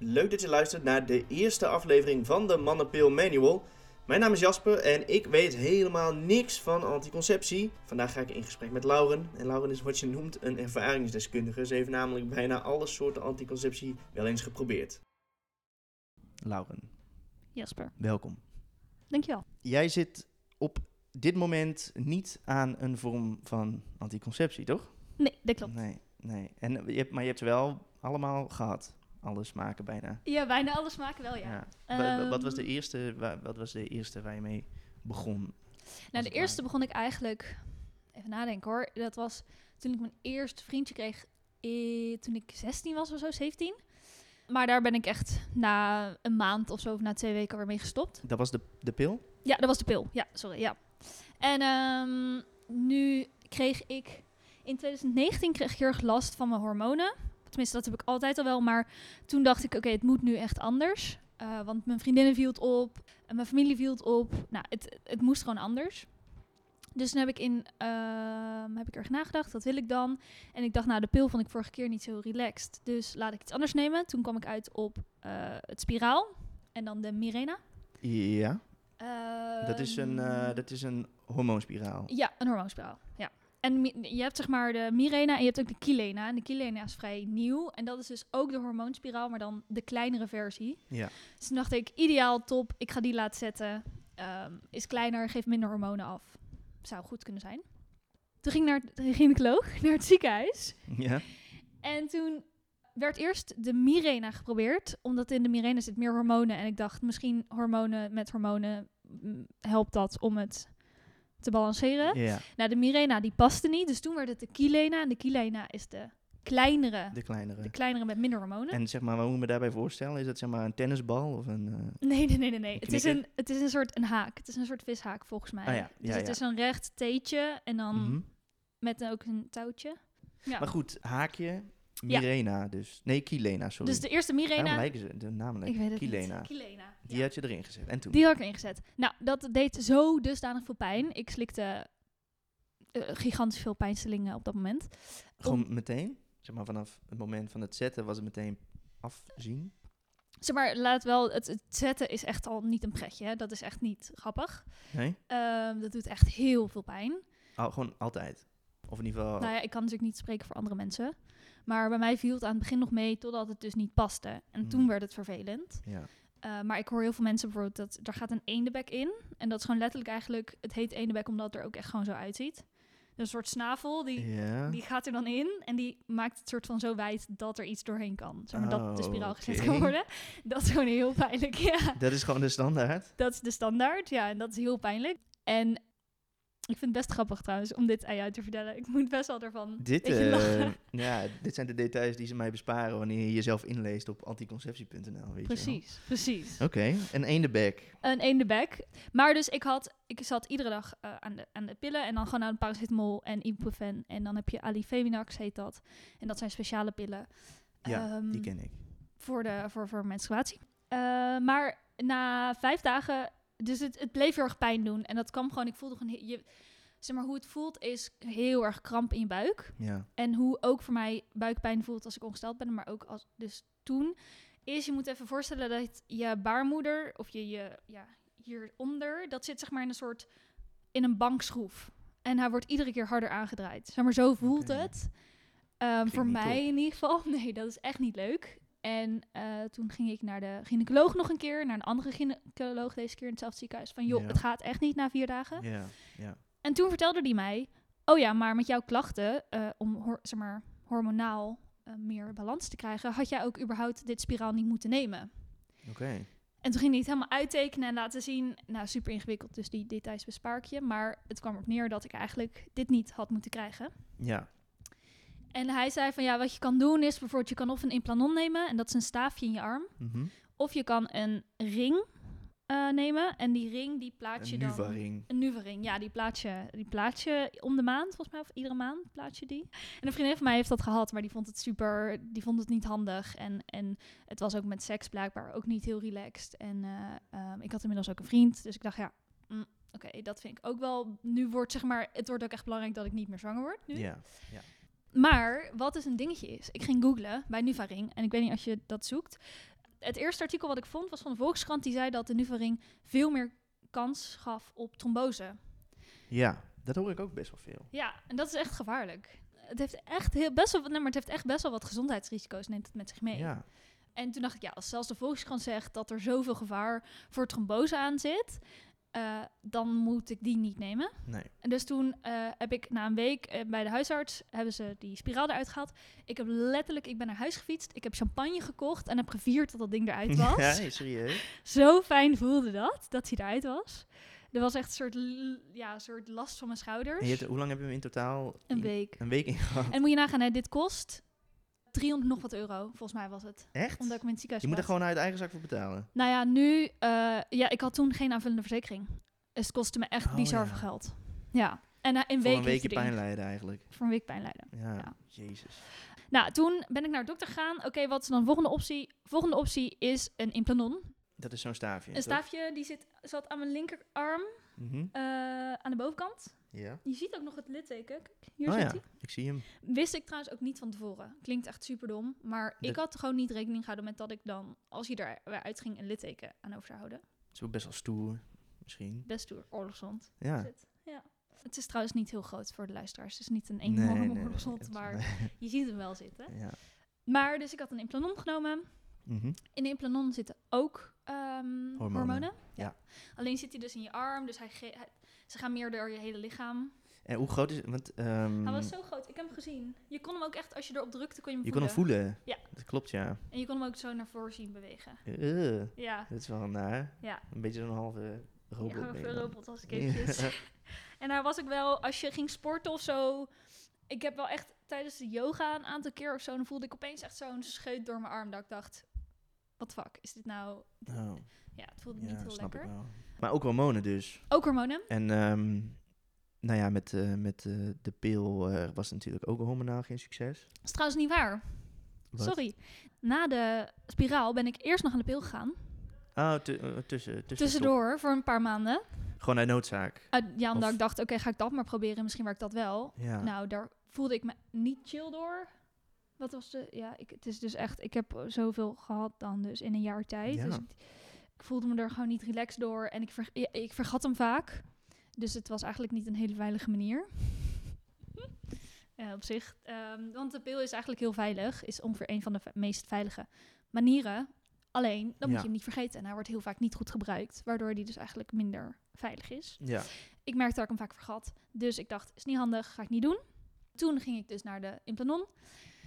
Leuk dat je luistert naar de eerste aflevering van de Mannenpil Manual. Mijn naam is Jasper en ik weet helemaal niks van anticonceptie. Vandaag ga ik in gesprek met Lauren. En Lauren is wat je noemt een ervaringsdeskundige. Ze heeft namelijk bijna alle soorten anticonceptie wel eens geprobeerd. Lauren, Jasper, welkom. dankjewel. Jij zit op dit moment niet aan een vorm van anticonceptie, toch? Nee, dat klopt. Nee, nee. En, je hebt, maar je hebt ze wel allemaal gehad. Alle smaken bijna. Ja, bijna alle smaken wel, ja. Wa- wa- wat, was de Ehm, eerste, wa- wat was de eerste waar je mee begon? Nou, de eerste begon ik eigenlijk... Even nadenken hoor. Dat was toen ik mijn eerste vriendje kreeg... eh, toen ik 16 was of zo, 17. Maar daar ben ik echt na een maand of zo, of na twee weken weer mee gestopt. Dat was de, de pil? Ja, dat was de pil. Ja, sorry, ja. En ehm, nu kreeg ik... In 2019 kreeg ik heel erg last van mijn hormonen. Tenminste, dat heb ik altijd al wel. Maar toen dacht ik, oké, het moet nu echt anders. Eh, want mijn vriendinnen viel het op. En mijn familie viel het op. Nou, het, het moest gewoon anders. Dus toen heb ik, in, ehm, heb ik erg nagedacht, wat wil ik dan? En ik dacht, nou, de pil vond ik vorige keer niet zo relaxed. Dus laat ik iets anders nemen. Toen kwam ik uit op eh, het spiraal. En dan de Mirena. Ja. Dat is een, eh, Ehm, dat is een hormoonspiraal. ja, een hormoonspiraal. En je hebt zeg maar de Mirena en je hebt ook de Kilena. En de Kilena is vrij nieuw. En dat is dus ook de hormoonspiraal, maar dan de kleinere versie. Ja. Dus toen dacht ik, ideaal, top. Ik ga die laten zetten. Ehm, is kleiner, geeft minder hormonen af. Zou goed kunnen zijn. Toen ging ik naar de gynaecoloog, naar het ziekenhuis. Ja. En toen werd eerst de Mirena geprobeerd. Omdat in de Mirena zit meer hormonen. En ik dacht, misschien hormonen met hormonen mm, helpt dat om het te balanceren. ja. Nou, de Mirena die paste niet. Dus toen werd het de Kilena. En de Kilena is de kleinere. De kleinere. De kleinere met minder hormonen. En zeg maar, wat moet ik me daarbij voorstellen? Is dat zeg maar een tennisbal of een... eh, Nee, nee, nee, nee. nee. Het, is een, het is een soort een haak. Het is een soort vishaak volgens mij. Ah ja, dus ja, het is een recht teetje en dan mhm. met ook een touwtje. Ja. Maar goed, haakje, Mirena dus. Nee, Kilena, sorry. Dus de eerste Mirena. lijken ze de namen Ik weet het Kilena. niet. Kilena. Die ja. had je erin gezet. En toen? Die had ik erin gezet. Nou, dat deed zo dusdanig veel pijn. Ik slikte eh, gigantisch veel pijnstillingen op dat moment. Gewoon meteen? Zeg maar, vanaf het moment van het zetten was het meteen afzien? Zeg maar, laat wel, het, het zetten is echt al niet een pretje. Hè? Dat is echt niet grappig. Nee? Ehm, dat doet echt heel veel pijn. Oh, gewoon altijd? Of in ieder geval... Nou ja, ik kan natuurlijk niet spreken voor andere mensen. Maar bij mij viel het aan het begin nog mee totdat het dus niet paste. En toen werd het vervelend. Ja. Eh, maar ik hoor heel veel mensen bijvoorbeeld dat er gaat een eendebek in. En dat is gewoon letterlijk eigenlijk, het heet eendebek omdat het er ook echt gewoon zo uitziet. Dus een soort snavel, die, die gaat er dan in en die maakt het soort van zo wijd dat er iets doorheen kan. Zeg maar dat de Oh, spiraal gezet kan worden. Dat is gewoon heel pijnlijk, ja. Dat is gewoon de standaard? Dat is de standaard, ja, en dat is heel pijnlijk. En ik vind het best grappig trouwens om dit aan jou te vertellen. Ik moet best wel ervan Dit, eh, ja, dit zijn de details die ze mij besparen wanneer je jezelf inleest op anticonceptie.nl. weet je. Precies, precies. Oké, een eendebek. Een eendebek. Maar dus ik had, ik zat iedere dag eh, aan, de, aan de pillen en dan gewoon aan paracetamol en ibuprofen. En dan heb je alifeminax heet dat. En dat zijn speciale pillen. Ja, ehm, die ken ik. Voor, de, voor, voor menstruatie. Eh, maar na vijf dagen, dus het, het bleef heel erg pijn doen. En dat kwam gewoon, ik voelde gewoon, je, zeg maar hoe het voelt is heel erg kramp in je buik. Ja. En hoe ook voor mij buikpijn voelt als ik ongesteld ben, maar ook als dus toen is je moet even voorstellen dat je baarmoeder of je, je ja, hieronder, dat zit zeg maar in een soort in een bankschroef. En hij wordt iedere keer harder aangedraaid. Zeg maar zo voelt het. Ehm, voor mij top. in ieder geval. Nee, dat is echt niet leuk. En eh, toen ging ik naar de gynaecoloog nog een keer, naar een andere gynaecoloog deze keer in hetzelfde ziekenhuis. Van joh, Ja. het gaat echt niet na vier dagen. Ja, ja. En toen vertelde hij mij, oh ja, maar met jouw klachten, eh, om zeg maar, hormonaal eh, meer balans te krijgen, had jij ook überhaupt dit spiraal niet moeten nemen. Oké. En toen ging hij het helemaal uittekenen en laten zien. Nou, super ingewikkeld, dus die details bespaar ik je. Maar het kwam erop neer dat ik eigenlijk dit niet had moeten krijgen. Ja. En hij zei van, ja, wat je kan doen is bijvoorbeeld, je kan of een implanon nemen, en dat is een staafje in je arm. Mhm. Of je kan een ring eh, nemen, en die ring, die plaats je dan... Nuva-ring. Een Nuva-ring, ja, die plaats, je, die plaats je om de maand, volgens mij, of iedere maand plaats je die. En een vriendin van mij heeft dat gehad, maar die vond het super, die vond het niet handig. En, en het was ook met seks blijkbaar ook niet heel relaxed. En eh, ehm, ik had inmiddels ook een vriend, dus ik dacht, ja, mm, oké, dat vind ik ook wel. Nu wordt, zeg maar, het wordt ook echt belangrijk dat ik niet meer zwanger word nu. Ja. Maar wat dus een dingetje is, ik ging googlen bij Nuvaring en ik weet niet als je dat zoekt. het eerste artikel wat ik vond was van de Volkskrant. Die zei dat de Nuvaring veel meer kans gaf op trombose. Ja, dat hoor ik ook best wel veel. Ja, en dat is echt gevaarlijk. Het heeft echt heel, best wel, nee, maar het heeft echt best wel wat gezondheidsrisico's, neemt het met zich mee. Ja. En toen dacht ik, ja, als zelfs de Volkskrant zegt dat er zoveel gevaar voor trombose aan zit, eh, dan moet ik die niet nemen. Nee. En dus toen eh, heb ik na een week eh, bij de huisarts, hebben ze die spiraal eruit gehaald. Ik heb letterlijk, ik ben naar huis gefietst, ik heb champagne gekocht en heb gevierd dat dat ding eruit was. Ja, serieus. Zo fijn voelde dat, dat hij eruit was. Er was echt een soort, ja, een soort last van mijn schouders. En je hebt, hoe lang heb je hem in totaal? Een in- week. Een week ingehad. En moet je nagaan, hè, dit kost 300 nog wat euro, volgens mij was het. Echt? Omdat ik in het ziekenhuis Je moet er gewoon uit eigen zak voor betalen. Nou ja, nu... eh, ja, ik had toen geen aanvullende verzekering. Dus het kostte me echt Oh, bizar ja. veel geld. Ja. En na een voor week een weekje het ding- pijn lijden eigenlijk. Voor een week pijn lijden. Ja, Ja. jezus. Nou, toen ben ik naar de dokter gegaan. Oké, wat is dan de volgende optie? Volgende optie is een implanon. Dat is zo'n staafje. Een toch? staafje die zit, zat aan mijn linkerarm Mhm. eh, aan de bovenkant. Ja. Je ziet ook nog het litteken. Kijk, hier Oh zit ja, hij. ik zie hem. Wist ik trouwens ook niet van tevoren. Klinkt echt super dom. Maar ik had gewoon niet rekening gehouden met dat ik dan, als hij er weer uitging, een litteken aan over zou houden. Het is ook best wel stoer, misschien. Best stoer, oorlogshond. Ja. Ja. Het is trouwens niet heel groot voor de luisteraars. Het is niet een enorme nee, nee, oorlogshond, maar je ziet hem wel zitten. Ja. Maar dus ik had een implanon genomen. Mhm. In de implanon zitten ook ehm, hormonen. Hormonen, Ja. ja. Alleen zit hij dus in je arm, dus hij ge- hij- ze gaan meer door je hele lichaam. En hoe groot is het? Want ehm, Hij was zo groot, ik heb hem gezien. Je kon hem ook echt, als je erop drukte, kon je hem je kon hem voelen. Ja. Dat klopt, ja. En je kon hem ook zo naar voren zien bewegen. Uh, Ja, dat is wel naar. ja. Een beetje zo'n halve robot. ja, je dan. robot als ik eventjes. en daar was ik wel, als je ging sporten of zo... Ik heb wel echt tijdens de yoga een aantal keer of zo... dan voelde ik opeens echt zo'n scheut door mijn arm... dat ik dacht, wat fuck, is dit nou... Oh, Ja, het voelde ja, niet heel snap lekker. ik wel. Maar ook hormonen dus. Ook hormonen. En ehm, nou ja, met, eh, met eh, de pil eh, was natuurlijk ook hormonaal geen succes. Dat is trouwens niet waar. Wat? Sorry. Na de spiraal ben ik eerst nog aan de pil gegaan. Oh, tu- tussen, tussen Tussendoor, voor een paar maanden. Gewoon uit noodzaak. Uit, ja, omdat Of- ik dacht, oké, ga ik dat maar proberen. Misschien werkt dat wel. Ja. Nou, daar voelde ik me niet chill door. Wat was de... Ja, ik, het is dus echt... Ik heb zoveel gehad dan dus in een jaar tijd. Ja. Dus ik, voelde me er gewoon niet relaxed door. En ik, ver, ik vergat hem vaak. Dus het was eigenlijk niet een hele veilige manier. ja, op zich. Ehm, want de pil is eigenlijk heel veilig. Is ongeveer een van de meest veilige manieren. Alleen, dan moet je hem niet vergeten. En hij wordt heel vaak niet goed gebruikt. Waardoor die dus eigenlijk minder veilig is. Ja. Ik merkte dat ik hem vaak vergat. Dus ik dacht, is niet handig, ga ik niet doen. Toen ging ik dus naar de implanon.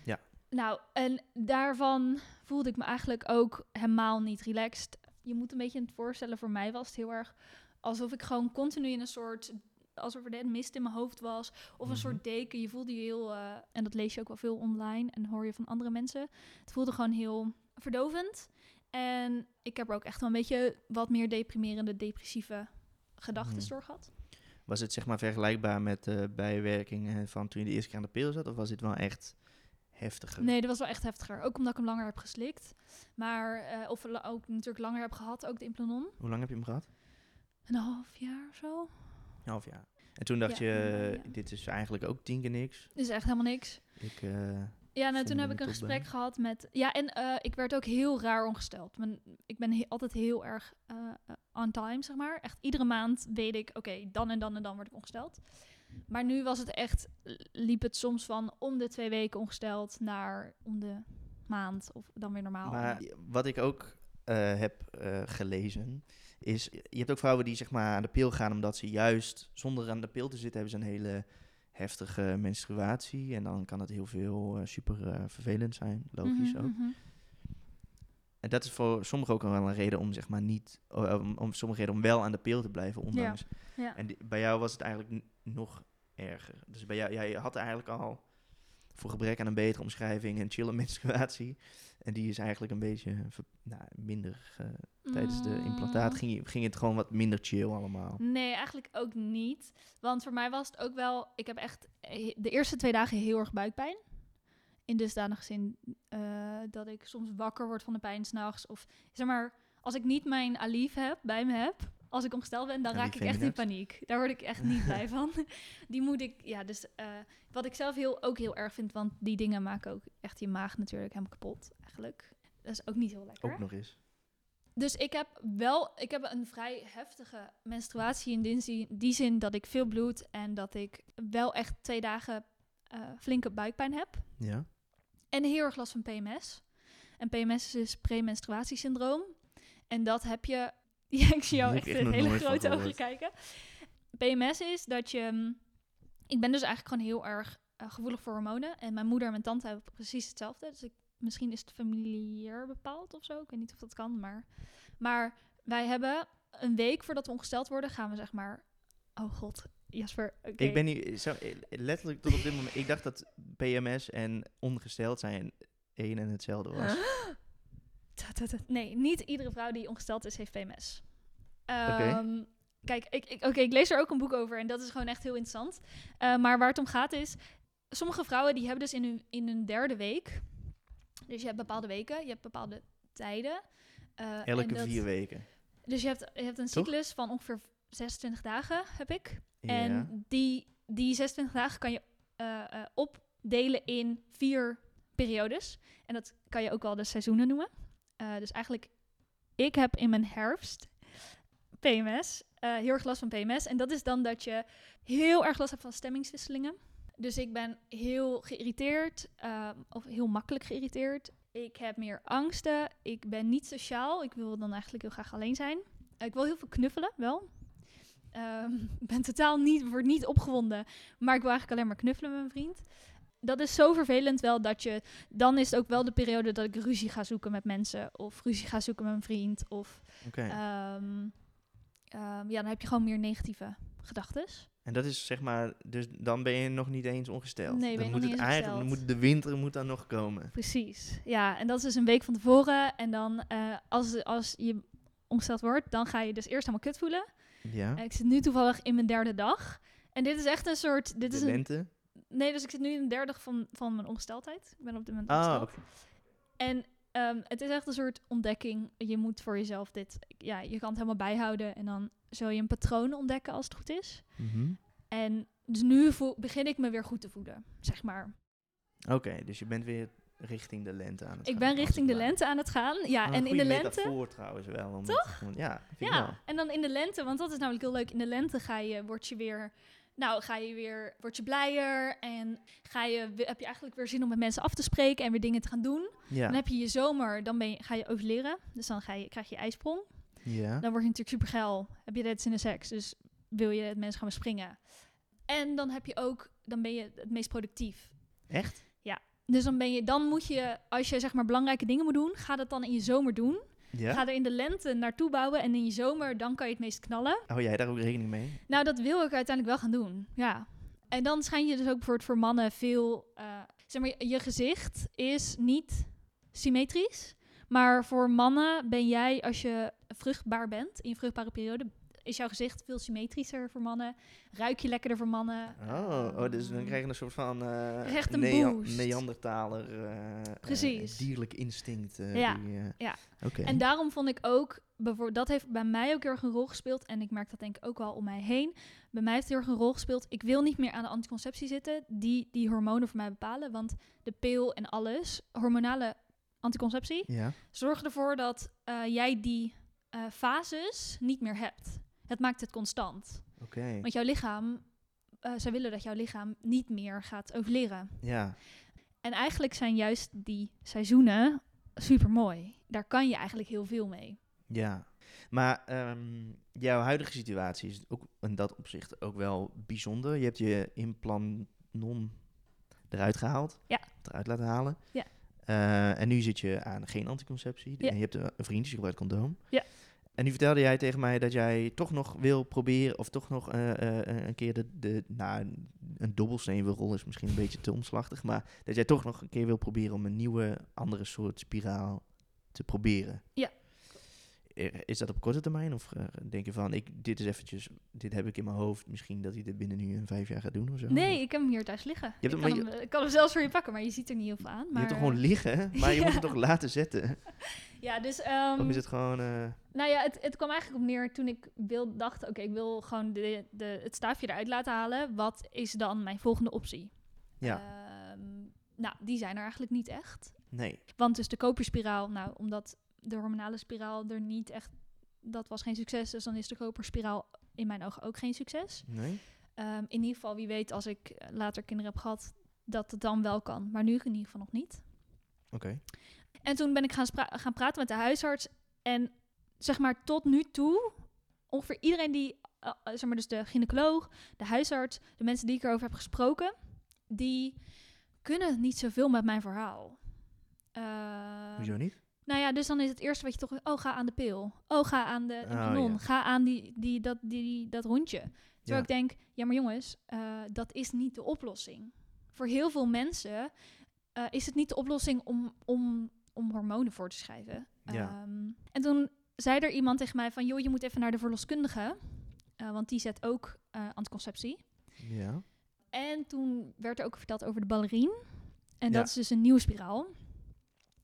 Ja. Nou, en daarvan voelde ik me eigenlijk ook helemaal niet relaxed. Je moet een beetje het voorstellen, voor mij was het heel erg alsof ik gewoon continu in een soort, alsof er net mist in mijn hoofd was. Of een Mhm. soort deken. Je voelde je heel, eh, en dat lees je ook wel veel online en hoor je van andere mensen. Het voelde gewoon heel verdovend. En ik heb er ook echt wel een beetje wat meer deprimerende, depressieve gedachten Mhm. door gehad. Was het zeg maar vergelijkbaar met de bijwerkingen van toen je de eerste keer aan de pil zat? Of was dit wel echt heftiger? Nee, dat was wel echt heftiger. Ook omdat ik hem langer heb geslikt. Maar, eh, of ook natuurlijk langer heb gehad, ook de implanon. Hoe lang heb je hem gehad? Een half jaar of zo. Een half jaar. En toen dacht Ja, je, ja, dit is eigenlijk ook tien keer niks. Dus echt helemaal niks. Ik, eh, Ja, nou, toen heb ik een gesprek ben? gehad met... Ja, en eh, ik werd ook heel raar ongesteld. Ik ben he- altijd heel erg eh, on time, zeg maar. Echt iedere maand weet ik, oké, dan en dan en dan word ik ongesteld. Maar nu was het echt, liep het soms van om de twee weken ongesteld naar om de maand of dan weer normaal. Maar wat ik ook eh, heb eh, gelezen, is je hebt ook vrouwen die zeg maar aan de pil gaan omdat ze juist zonder aan de pil te zitten hebben ze een hele heftige menstruatie en dan kan het heel veel eh, super vervelend zijn, logisch Mhm, ook. mhm. En dat is voor sommigen ook wel een reden om zeg maar niet, eh, om, om sommige reden om wel aan de pil te blijven, ondanks. Ja. En die- bij jou was het eigenlijk nog erger. Dus bij jou, jij had eigenlijk al voor gebrek aan een betere omschrijving een chille menstruatie. En die is eigenlijk een beetje ver- nou, minder. tijdens de implantaat Mm. ging, je- ging het gewoon wat minder chill allemaal. Nee, eigenlijk ook niet. Want voor mij was het ook wel... Ik heb echt eh, de eerste twee dagen heel erg buikpijn. In dusdanig zin eh, dat ik soms wakker word van de pijn s'nachts. Of zeg maar, als ik niet mijn Alif heb, bij me heb... Als ik ongesteld ben, dan raak ik echt in paniek. Daar word ik echt niet blij van. Die moet ik... Ja, dus eh, wat ik zelf heel, ook heel erg vind... Want die dingen maken ook echt je maag natuurlijk helemaal kapot, eigenlijk. Dat is ook niet heel lekker. Ook nog eens. Dus ik heb wel, ik heb een vrij heftige menstruatie in die zin, die zin dat ik veel bloed en dat ik wel echt twee dagen eh, flinke buikpijn heb. Ja. En heel erg last van PMS. En PMS is dus premenstruatiesyndroom. En dat heb je... Ja, ik zie jou echt nog hele grote ogen kijken. PMS is dat je... mm, Ik ben dus eigenlijk gewoon heel erg eh, gevoelig voor hormonen. En mijn moeder en mijn tante hebben precies hetzelfde. Dus ik, misschien is het familiair bepaald of zo. Ik weet niet of dat kan, maar... Maar wij hebben een week voordat we ongesteld worden, gaan we zeg maar... Oh god, Jasper. Ik ben nu zo, eh, letterlijk tot op dit moment. Ik dacht dat PMS en ongesteld zijn één en hetzelfde was. Nee, niet iedere vrouw die ongesteld is, heeft PMS. Ehm, Kijk, ik, ik, oké, ik lees er ook een boek over en dat is gewoon echt heel interessant. Eh, maar waar het om gaat is, sommige vrouwen die hebben dus in hun, in hun derde week, dus je hebt bepaalde weken, je hebt bepaalde tijden. eh, en Elke dat- vier weken. Dus je hebt, je hebt een Toch? cyclus van ongeveer 26 dagen, heb ik. En die, die 26 dagen kan je eh, eh, opdelen in vier periodes. En dat kan je ook wel de seizoenen noemen. Eh, dus eigenlijk, ik heb in mijn herfst PMS. heel erg last van PMS. En dat is dan dat je heel erg last hebt van stemmingswisselingen. Dus ik ben heel geïrriteerd, of heel makkelijk geïrriteerd. Ik heb meer angsten. Ik ben niet sociaal. Ik wil dan eigenlijk heel graag alleen zijn. Ik wil heel veel knuffelen, wel. Ik ben totaal niet, word niet opgewonden. Maar ik wil eigenlijk alleen maar knuffelen met mijn vriend. Dat is zo vervelend wel dat je... Dan is het ook wel de periode dat ik ruzie ga zoeken met mensen. Of ruzie ga zoeken met mijn vriend. Of ehm, ehm, ja, dan heb je gewoon meer negatieve gedachten. En dat is zeg maar, dus dan ben je nog niet eens ongesteld. Nee, dan moet het eigenlijk, dan moet de winter moet dan nog komen. Precies. Ja, en dat is dus een week van tevoren. En dan eh, als, als je ongesteld wordt, dan ga je dus eerst helemaal kut voelen. Ja. Eh, ik zit nu toevallig in mijn derde dag. En dit is echt een soort... Dit is de een, lente. nee, dus ik zit nu in de derde dag van, van mijn ongesteldheid. Ik ben op dit moment Ah. En ehm, het is echt een soort ontdekking. Je moet voor jezelf dit... Ja, je kan het helemaal bijhouden. En dan zul je een patroon ontdekken als het goed is. Mhm. En dus nu voel, begin ik me weer goed te voelen, zeg maar. Oké, dus je bent weer richting de lente aan het Ik gaan, ben richting de lente aan het gaan. Ja, en in de lente... metafoor trouwens wel. Om Toch? ja, vind ik wel. Ja, en dan in de lente, want dat is namelijk heel leuk. In de lente ga je, word je weer, nou, ga je weer, word je blijer en ga je, heb je eigenlijk weer zin om met mensen af te spreken en weer dingen te gaan doen. Ja. Dan heb je je zomer, dan ben je, ga je overleren, dus dan ga je, krijg je ijsprong. ja. Dan word je natuurlijk super geil. Heb je dit in de seks, dus wil je het mensen gaan bespringen. En dan heb je ook, dan ben je het meest productief. Echt? Dus dan ben je, dan moet je, als je zeg maar belangrijke dingen moet doen, ga dat dan in je zomer doen. Ja? Ga er in de lente naartoe bouwen en in je zomer, dan kan je het meest knallen. Hou jij daar ook rekening mee? Nou, dat wil ik uiteindelijk wel gaan doen. Ja. En dan schijn je dus ook voor, voor mannen veel. eh, zeg maar, je gezicht is niet symmetrisch. Maar voor mannen ben jij, als je vruchtbaar bent, in je vruchtbare periode, is jouw gezicht veel symmetrischer voor mannen. Ruik je lekkerder voor mannen. Oh, oh dus dan Ehm, krijg je een soort van eh Echt een Nea- boost. Neandertaler eh, eh, Precies. dierlijk instinct. Ja, die, ja. Oké. En daarom vond ik ook, dat heeft bij mij ook heel erg een rol gespeeld. En ik merk dat denk ik ook wel om mij heen. Bij mij heeft het heel erg een rol gespeeld. Ik wil niet meer aan de anticonceptie zitten, die die hormonen voor mij bepalen. Want de pil en alles, hormonale anticonceptie, Ja, zorgen ervoor dat jij die fases niet meer hebt. Het maakt het constant. oké. Want jouw lichaam, eh zij willen dat jouw lichaam niet meer gaat overleren. Ja, En eigenlijk zijn juist die seizoenen super mooi. Daar kan je eigenlijk heel veel mee. ja. Maar ehm, jouw huidige situatie is ook in dat opzicht ook wel bijzonder. Je hebt je implanon eruit gehaald. Ja. Eruit laten halen. Ja. Eh, en nu zit je aan geen anticonceptie. Ja. En je hebt een een vriend, dus je gebruikt condoom. Ja. En nu vertelde jij tegen mij dat jij toch nog wil proberen, of toch nog eh, eh, een keer de, de, nou, een dobbelsteen wil rollen, is misschien een beetje te omslachtig, maar dat jij toch nog een keer wil proberen om een nieuwe, andere soort spiraal te proberen. Ja. Eh, Is dat op korte termijn? Of eh, denk je van, ik, dit is eventjes, dit heb ik in mijn hoofd, misschien dat hij dit binnen nu een vijf jaar gaat doen of zo? Nee, ik heb hem hier thuis liggen. hebt ik, hem- kan hem, ik kan hem zelfs voor je pakken, maar je ziet er niet heel veel aan. Je Maar, hebt toch gewoon eh, liggen, maar je moet het toch laten zetten? Ja, dus... of is het gewoon... eh, Nou ja, het, het kwam eigenlijk op neer toen ik wil, dacht... Oké, ik wil gewoon de, de, het staafje eruit laten halen. Wat is dan mijn volgende optie? ja, Ehm, nou, die zijn er eigenlijk niet echt. Nee. Want dus de koperspiraal, nou, omdat de hormonale spiraal er niet echt, dat was geen succes, dus dan is de koperspiraal in mijn ogen ook geen succes. Nee? Ehm, in ieder geval, wie weet, als ik later kinderen heb gehad, dat het dan wel kan. Maar nu in ieder geval nog niet. Oké. En toen ben ik gaan, gaan praten met de huisarts. En zeg maar tot nu toe, ongeveer iedereen die, eh, eh, zeg maar dus de gynaecoloog, de huisarts, de mensen die ik erover heb gesproken, die kunnen niet zoveel met mijn verhaal. Eh, Hoezo niet? Nou ja, dus dan is het eerste wat je toch... Oh, ga aan de pil. Oh, ga aan de Oh, kanon. ja. Ga aan die, die, dat, die, dat rondje. Terwijl Ja. ik denk, ja maar jongens, eh, dat is niet de oplossing. Voor heel veel mensen eh, is het niet de oplossing om, om, om hormonen voor te schrijven. Ja. Ehm, en toen zei er iemand tegen mij van, joh, je moet even naar de verloskundige. eh, want die zet ook anticonceptie. Ja. En toen werd er ook verteld over de ballerine. En Ja. dat is dus een nieuwe spiraal.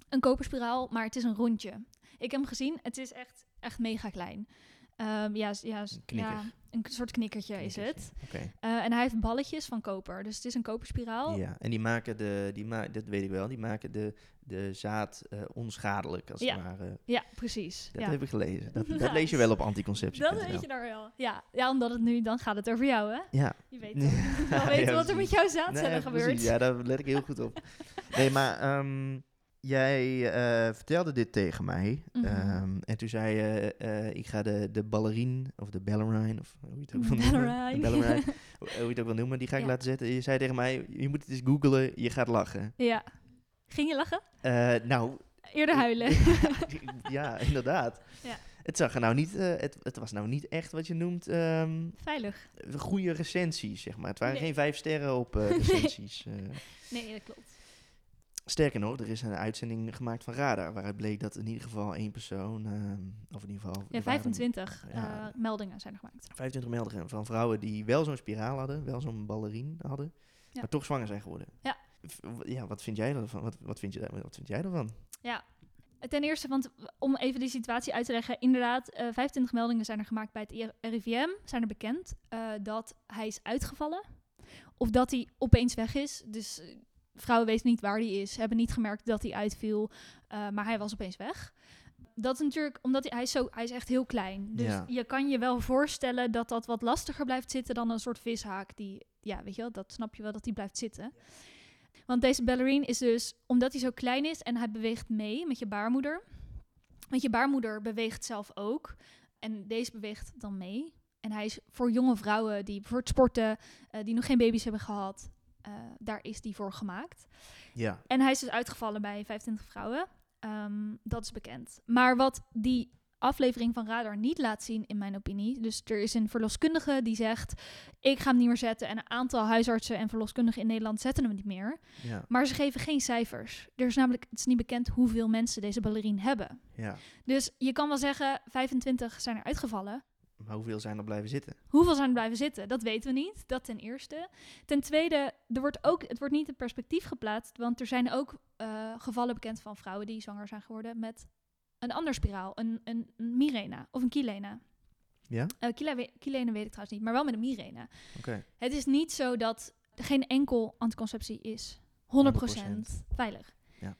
Een koperspiraal, maar het is een rondje. Ik heb hem gezien, het is echt, echt mega klein. Ehm, ja, ja, Een ja, een soort knikkertje is het. Eh, en hij heeft balletjes van koper, dus het is een koperspiraal. Ja, en die maken de, die ma dat weet ik wel, die maken de, de zaad eh, onschadelijk als Ja. het ware. Ja, precies. Dat ja. heb ik gelezen. Dat, dat lees je wel op anticonceptie. Dat weet je nou wel. Ja. ja, omdat het nu, dan gaat het over jou, hè? Ja. Je weet, moet wel weten wat er met jouw zaadcellen Nee, gebeurt. precies. Ja, daar let ik heel goed op. Nee, maar ehm, jij eh, vertelde dit tegen mij. Mhm. Ehm, en toen zei je, eh, ik ga de, de ballerine, of de ballerine, of hoe je het ook wil noemen. Ballerine. Hoe je het ook wil noemen, die ga ik Ja. laten zetten. Je zei tegen mij, je moet het eens googlen, je gaat lachen. ja. Ging je lachen? Eh, nou, Eerder huilen. ja, inderdaad. Ja. Het, zag er nou niet, het, het was nou niet echt wat je noemt ehm Veilig. goede recensies, zeg maar. Het waren Nee. geen vijf sterren op recensies. Nee, dat klopt. Sterker nog, er is een uitzending gemaakt van Radar, waaruit bleek dat in ieder geval één persoon, ehm, of in ieder geval... Ja, er waren 25 Ja. eh, meldingen zijn er gemaakt. 25 meldingen van vrouwen die wel zo'n spiraal hadden, wel zo'n ballerine hadden, Ja. maar toch zwanger zijn geworden. Ja. Ja, wat vind jij ervan? Wat, wat, vind je, wat vind jij ervan? Ten eerste, want om even die situatie uit te leggen. Inderdaad, eh 25 meldingen zijn er gemaakt bij het IR RIVM. Zijn er bekend eh, dat hij is uitgevallen. Of dat hij opeens weg is. Dus vrouwen weten niet waar hij is. Hebben niet gemerkt dat hij uitviel. eh, maar hij was opeens weg. Dat is natuurlijk omdat hij, hij, is, zo, hij is echt heel klein. Dus Ja. je kan je wel voorstellen dat dat wat lastiger blijft zitten dan een soort vishaak. Die, ja, weet je wel, dat snap je wel dat die blijft zitten. Want deze ballerine is dus, omdat hij zo klein is en hij beweegt mee met je baarmoeder. Want je baarmoeder beweegt zelf ook. En deze beweegt dan mee. En hij is voor jonge vrouwen die voor het sporten, eh, die nog geen baby's hebben gehad, eh, daar is die voor gemaakt. Ja. En hij is dus uitgevallen bij 25 vrouwen. Ehm, dat is bekend. Maar wat die aflevering van Radar niet laat zien, in mijn opinie. Dus er is een verloskundige die zegt: Ik ga hem niet meer zetten. En een aantal huisartsen en verloskundigen in Nederland zetten hem niet meer. Ja. Maar ze geven geen cijfers. Er is namelijk, het is niet bekend hoeveel mensen deze ballerine hebben. ja. Dus je kan wel zeggen, 25 zijn er uitgevallen. Maar hoeveel zijn er blijven zitten? Hoeveel zijn er blijven zitten? Dat weten we niet. Dat ten eerste. Ten tweede, er wordt ook, het wordt niet in perspectief geplaatst. Want er zijn ook eh, gevallen bekend van vrouwen die zwanger zijn geworden met een ander spiraal. Een, een, een Mirena of een Kilena. Ja? Kila we- Kilena weet ik trouwens niet, maar wel met een Mirena. Oké. Het is niet zo dat er geen enkel anticonceptie is 100%, veilig. Ja.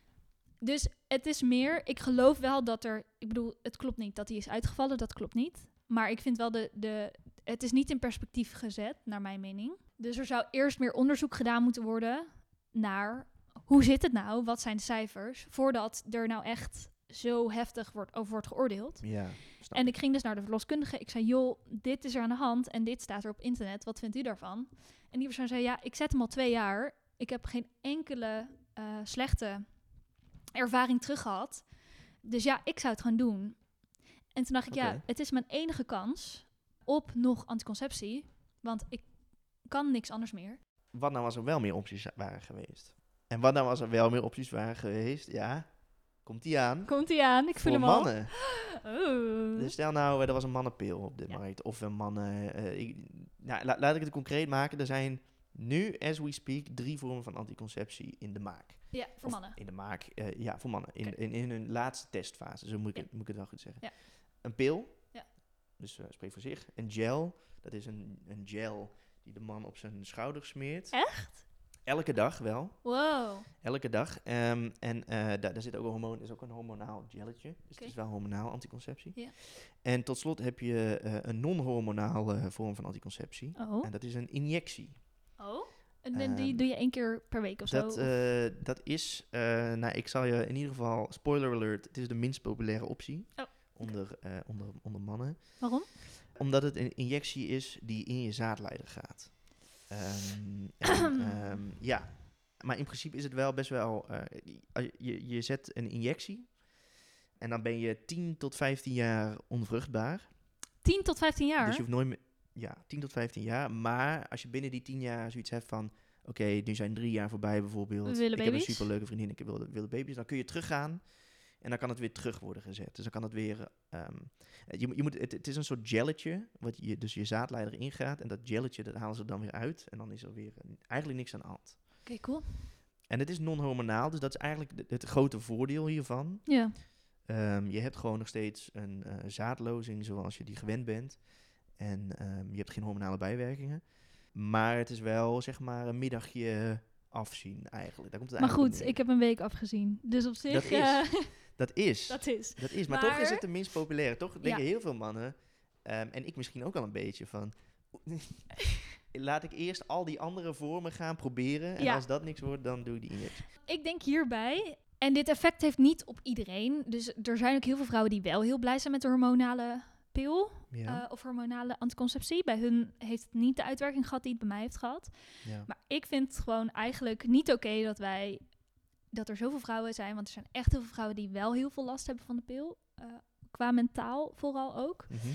Dus het is meer, ik geloof wel dat er, ik bedoel, het klopt niet dat hij is uitgevallen, dat klopt niet. Maar ik vind wel de, de, het is niet in perspectief gezet, naar mijn mening. Dus er zou eerst meer onderzoek gedaan moeten worden naar hoe zit het nou, wat zijn de cijfers, voordat er nou echt zo heftig wordt, over wordt geoordeeld. Ja. snap En ik ging dus naar de verloskundige. Ik zei, joh, dit is er aan de hand en dit staat er op internet. Wat vindt u daarvan? En die persoon zei, ja, ik zet hem al twee jaar. Ik heb geen enkele eh, slechte ervaring terug gehad. Dus ja, ik zou het gewoon doen. En toen dacht ik, ja, het is mijn enige kans op nog anticonceptie. Want ik kan niks anders meer. Wat nou als er wel meer opties waren geweest? En wat nou als er wel meer opties waren geweest? Ja, komt die aan? Komt hij aan? Ik voel hem al. mannen. Oh. Dus stel nou, eh, er was een mannenpil op de Ja. markt. Of een mannen... eh, ik, nou, la- laat ik het concreet maken. Er zijn nu, as we speak, drie vormen van anticonceptie in de maak. ja, voor Of mannen. In de maak, eh, ja, voor mannen. In, in, in hun laatste testfase, zo moet ik, Ja. het, moet ik het wel goed zeggen. Ja. Een pil, Ja. dus eh spreek voor zich. Een gel, dat is een, een gel die de man op zijn schouder smeert. Echt? Elke dag wel. Wow. Elke dag. Ehm, en eh, daar, daar zit ook een hormoon, is ook een hormonaal gelletje. Dus het is wel hormonaal anticonceptie. Ja. En tot slot heb je eh, een non-hormonale vorm van anticonceptie. Oh. En dat is een injectie. Oh. En die Ehm, doe je één keer per week of Dat, zo? dat is, nou ik zal je in ieder geval, spoiler alert, het is de minst populaire optie Oh. Onder, eh, onder, onder mannen. Waarom? Omdat het een injectie is die in je zaadleider gaat. Ehm, en, ehm, ja, maar in principe is het wel best wel, eh, je- je, je zet een injectie en dan ben je 10 tot 15 jaar onvruchtbaar. 10 tot 15 jaar? Dus je hoeft nooit meer, ja, 10 tot 15 jaar. Maar als je binnen die 10 jaar zoiets hebt van, oké, nu zijn drie jaar voorbij bijvoorbeeld. We willen ik heb een superleuke vriendin, ik wil, wil baby's. Dan kun je teruggaan en dan kan het weer terug worden gezet. Dus dan kan het weer, ehm, je, je moet, het, het is een soort gelletje, wat je, dus je zaadleider ingaat. En dat gelletje, dat halen ze dan weer uit. En dan is er weer eigenlijk niks aan de hand. Oké, cool. En het is non-hormonaal, dus dat is eigenlijk het grote voordeel hiervan. Ja. Ehm, je hebt gewoon nog steeds een eh, zaadlozing zoals je die gewend bent. En ehm, je hebt geen hormonale bijwerkingen. Maar het is wel, zeg maar, een middagje afzien eigenlijk. Daar komt het Maar eigenlijk goed, ik heb een week afgezien. Dus op zich... Dat is. Dat is. dat is. Dat is. Maar, toch is het de minst populaire. Toch denken Ja. heel veel mannen, ehm, en ik misschien ook al een beetje, van... Laat ik eerst al die andere vormen gaan proberen. En Ja. als dat niks wordt, dan doe ik die injectie. Ik denk hierbij... En dit effect heeft niet op iedereen. Dus er zijn ook heel veel vrouwen die wel heel blij zijn met de hormonale pil. Ja. eh, of hormonale anticonceptie. Bij hun heeft het niet de uitwerking gehad die het bij mij heeft gehad. ja. Maar ik vind het gewoon eigenlijk niet oké dat wij... Dat er zoveel vrouwen zijn. Want er zijn echt heel veel vrouwen die wel heel veel last hebben van de pil. eh, qua mentaal vooral ook. Mhm.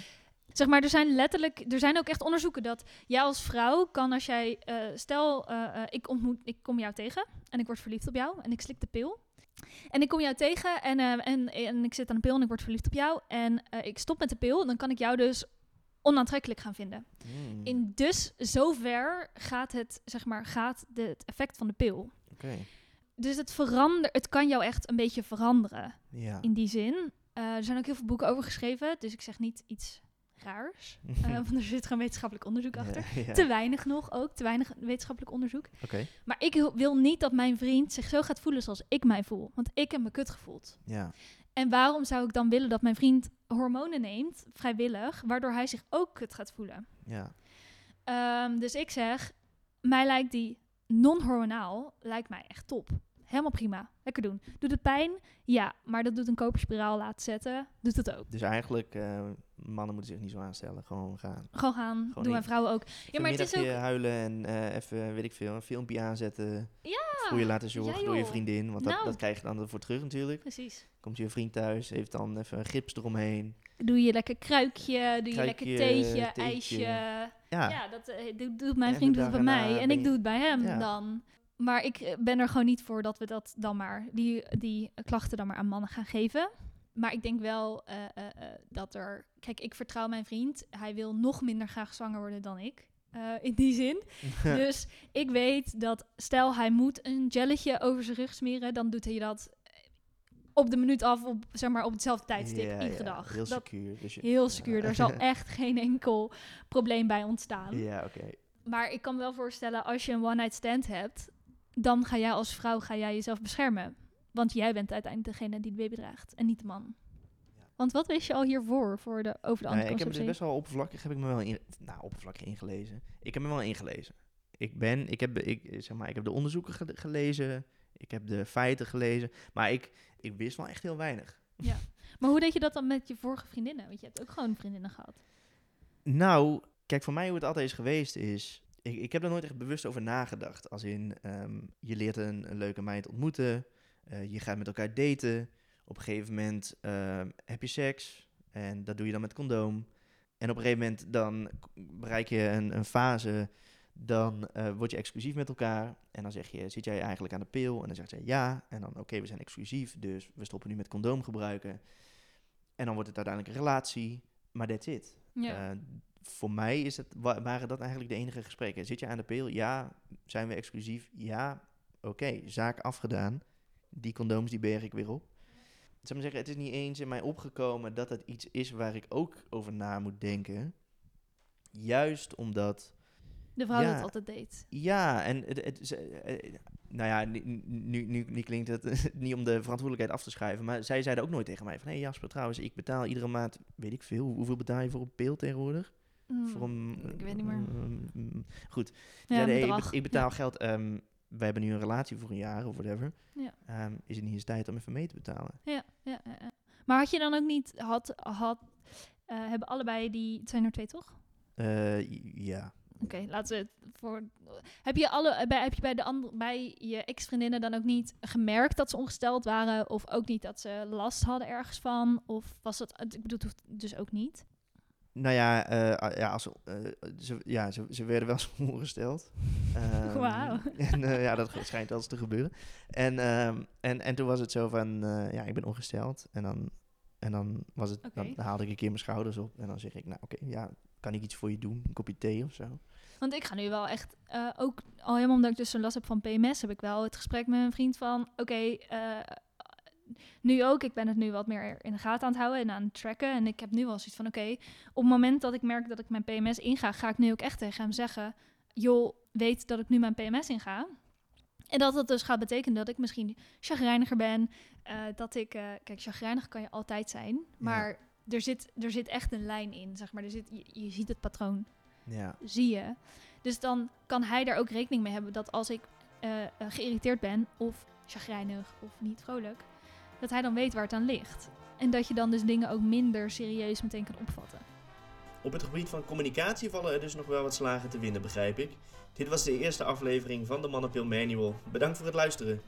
Zeg maar, er zijn letterlijk, er zijn ook echt onderzoeken dat jij als vrouw kan als jij, eh, stel, eh, ik ontmoet, ik kom jou tegen en ik word verliefd op jou en ik slik de pil. En ik kom jou tegen en, en, en ik zit aan de pil en ik word verliefd op jou en ik stop met de pil, dan kan ik jou dus onaantrekkelijk gaan vinden. Mm. In dus zover gaat het, zeg maar, gaat de, het effect van de pil. Oké. Dus het verander, het kan jou echt een beetje veranderen Ja. in die zin. Eh, er zijn ook heel veel boeken over geschreven, dus ik zeg niet iets raars. Eh, want er zit gewoon wetenschappelijk onderzoek achter. Ja, ja. Te weinig nog ook, te weinig wetenschappelijk onderzoek. Oké. Maar ik wil- wil niet dat mijn vriend zich zo gaat voelen zoals ik mij voel. Want ik heb me kut gevoeld. Ja. En waarom zou ik dan willen dat mijn vriend hormonen neemt, vrijwillig, waardoor hij zich ook kut gaat voelen? Ja. Ehm, dus ik zeg, mij lijkt die non-hormonaal, lijkt mij echt top. Helemaal prima. Lekker doen. Doet het pijn? Ja. Maar dat doet een koperspiraal laten zetten, doet het ook. Dus eigenlijk, eh, mannen moeten zich niet zo aanstellen. Gewoon gaan. Gewoon gaan. Gewoon doen mijn vrouwen ook. Ja, maar het is ook... huilen en eh, even, weet ik veel, een filmpje aanzetten. Ja, Voor je laten zorgen ja, door je vriendin. Want dat, Nou. dat krijg je dan ervoor terug natuurlijk. Precies. Komt je vriend thuis, heeft dan even een gips eromheen. Doe je lekker kruikje, doe je lekker theetje. ijsje. Ja, Ja, dat eh, doet, mijn En vriend doet het bij mij. En ik je- doe het bij hem Ja. dan. Maar ik eh, ben er gewoon niet voor dat we dat dan maar, die, die klachten dan maar aan mannen gaan geven. Maar ik denk wel eh, dat er... Kijk, ik vertrouw mijn vriend. Hij wil nog minder graag zwanger worden dan ik. in die zin. dus ik weet dat stel hij moet een gelletje over zijn rug smeren, dan doet hij dat op de minuut af, op, zeg maar op hetzelfde tijdstip, Ja, iedere ja, dag. Heel dat, secuur. Dus je- heel secuur. Er zal echt geen enkel probleem bij ontstaan. Ja, oké. Maar ik kan me wel voorstellen, als je een one-night stand hebt, dan ga jij als vrouw ga jij jezelf beschermen. Want jij bent uiteindelijk degene die de baby draagt en niet de man. Ja. Want wat wist je al hiervoor voor de, over de Nou, ik heb er anticonceptie? dus best wel oppervlakkig, heb ik me wel in, nou, oppervlakkig ingelezen. Ik heb me wel ingelezen. Ik ben, ik heb, ik, zeg maar, ik heb de onderzoeken gele- gelezen, ik heb de feiten gelezen, maar ik, ik wist wel echt heel weinig. Maar hoe deed je dat dan met je vorige vriendinnen? Want je hebt ook gewoon vriendinnen gehad. Nou, kijk, voor mij hoe het altijd is geweest is... Ik, ik heb er nooit echt bewust over nagedacht. Als in, ehm, je leert een, een leuke meid ontmoeten. eh, je gaat met elkaar daten. Op een gegeven moment ehm, heb je seks. En dat doe je dan met condoom. En op een gegeven moment dan bereik je een, een fase... Dan eh, word je exclusief met elkaar. En dan zeg je, zit jij eigenlijk aan de pil? En dan zegt zij ja. En dan, oké, we zijn exclusief. Dus we stoppen nu met condoom gebruiken. En dan wordt het uiteindelijk een relatie. Maar that's it. Ja. Eh, voor mij is het, wa- waren dat eigenlijk de enige gesprekken. Zit je aan de pil? Ja. Zijn we exclusief? Ja. Oké, zaak afgedaan. Die condooms die berg ik weer op. Ik zou maar zeggen, het is niet eens in mij opgekomen dat het iets is waar ik ook over na moet denken. Juist omdat de vrouw Ja. dat altijd deed. Ja, en het, het, ze- eh, nou ja, nu, nu, nu, nu klinkt het niet om de verantwoordelijkheid af te schuiven, maar zij zeiden ook nooit tegen mij van, hé hey Jasper, trouwens, ik betaal iedere maand, weet ik veel, hoeveel betaal je voor een pil tegenwoordig? Hmm, Voor een, ik weet niet meer. mm, goed, Ja, ja, een nee, ik, betaal geld, ehm, wij hebben nu een relatie voor een jaar of whatever. Ja. Ehm, is het niet eens tijd om even mee te betalen? Ja, ja, ja, ja. Maar had je dan ook niet, had, had, eh, hebben allebei die, het zijn er twee toch? Eh, ja. Oké, laten we het voor. Heb je, alle, bij, heb je bij, de ander, bij je ex-vriendinnen dan ook niet gemerkt dat ze ongesteld waren? Of ook niet dat ze last hadden ergens van? Of was dat. Ik bedoel, dus ook niet. Nou ja, eh, ja, als, eh, ze, ja ze, ze werden wel eens ongesteld. Ehm, Wauw. En eh, ja, dat schijnt wel eens te gebeuren. En, ehm, en, en toen was het zo van, ja, ik ben ongesteld. En dan, en dan, was het, dan haalde ik een keer mijn schouders op. En dan zeg ik, nou oké, ja, kan ik iets voor je doen? Een kopje thee of zo? Want ik ga nu wel echt, eh, ook al helemaal omdat ik dus zo'n last heb van PMS, heb ik wel het gesprek met een vriend van, oké, eh, nu ook, ik ben het nu wat meer in de gaten aan het houden en aan het tracken. En ik heb nu wel zoiets van, oké, op het moment dat ik merk dat ik mijn PMS inga, ga ik nu ook echt tegen hem zeggen, joh, weet dat ik nu mijn PMS inga. En dat dat dus gaat betekenen dat ik misschien chagrijniger ben, eh, dat ik, kijk, chagrijnig kan je altijd zijn, maar er, zit, er zit echt een lijn in, zeg maar. Er zit, je, je ziet het patroon Ja, zie je. Dus dan kan hij daar ook rekening mee hebben dat als ik eh, geïrriteerd ben of chagrijnig of niet vrolijk, dat hij dan weet waar het aan ligt. En dat je dan dus dingen ook minder serieus meteen kan opvatten. Op het gebied van communicatie vallen er dus nog wel wat slagen te winnen, begrijp ik. Dit was de eerste aflevering van de Mannenpil Manual. Bedankt voor het luisteren.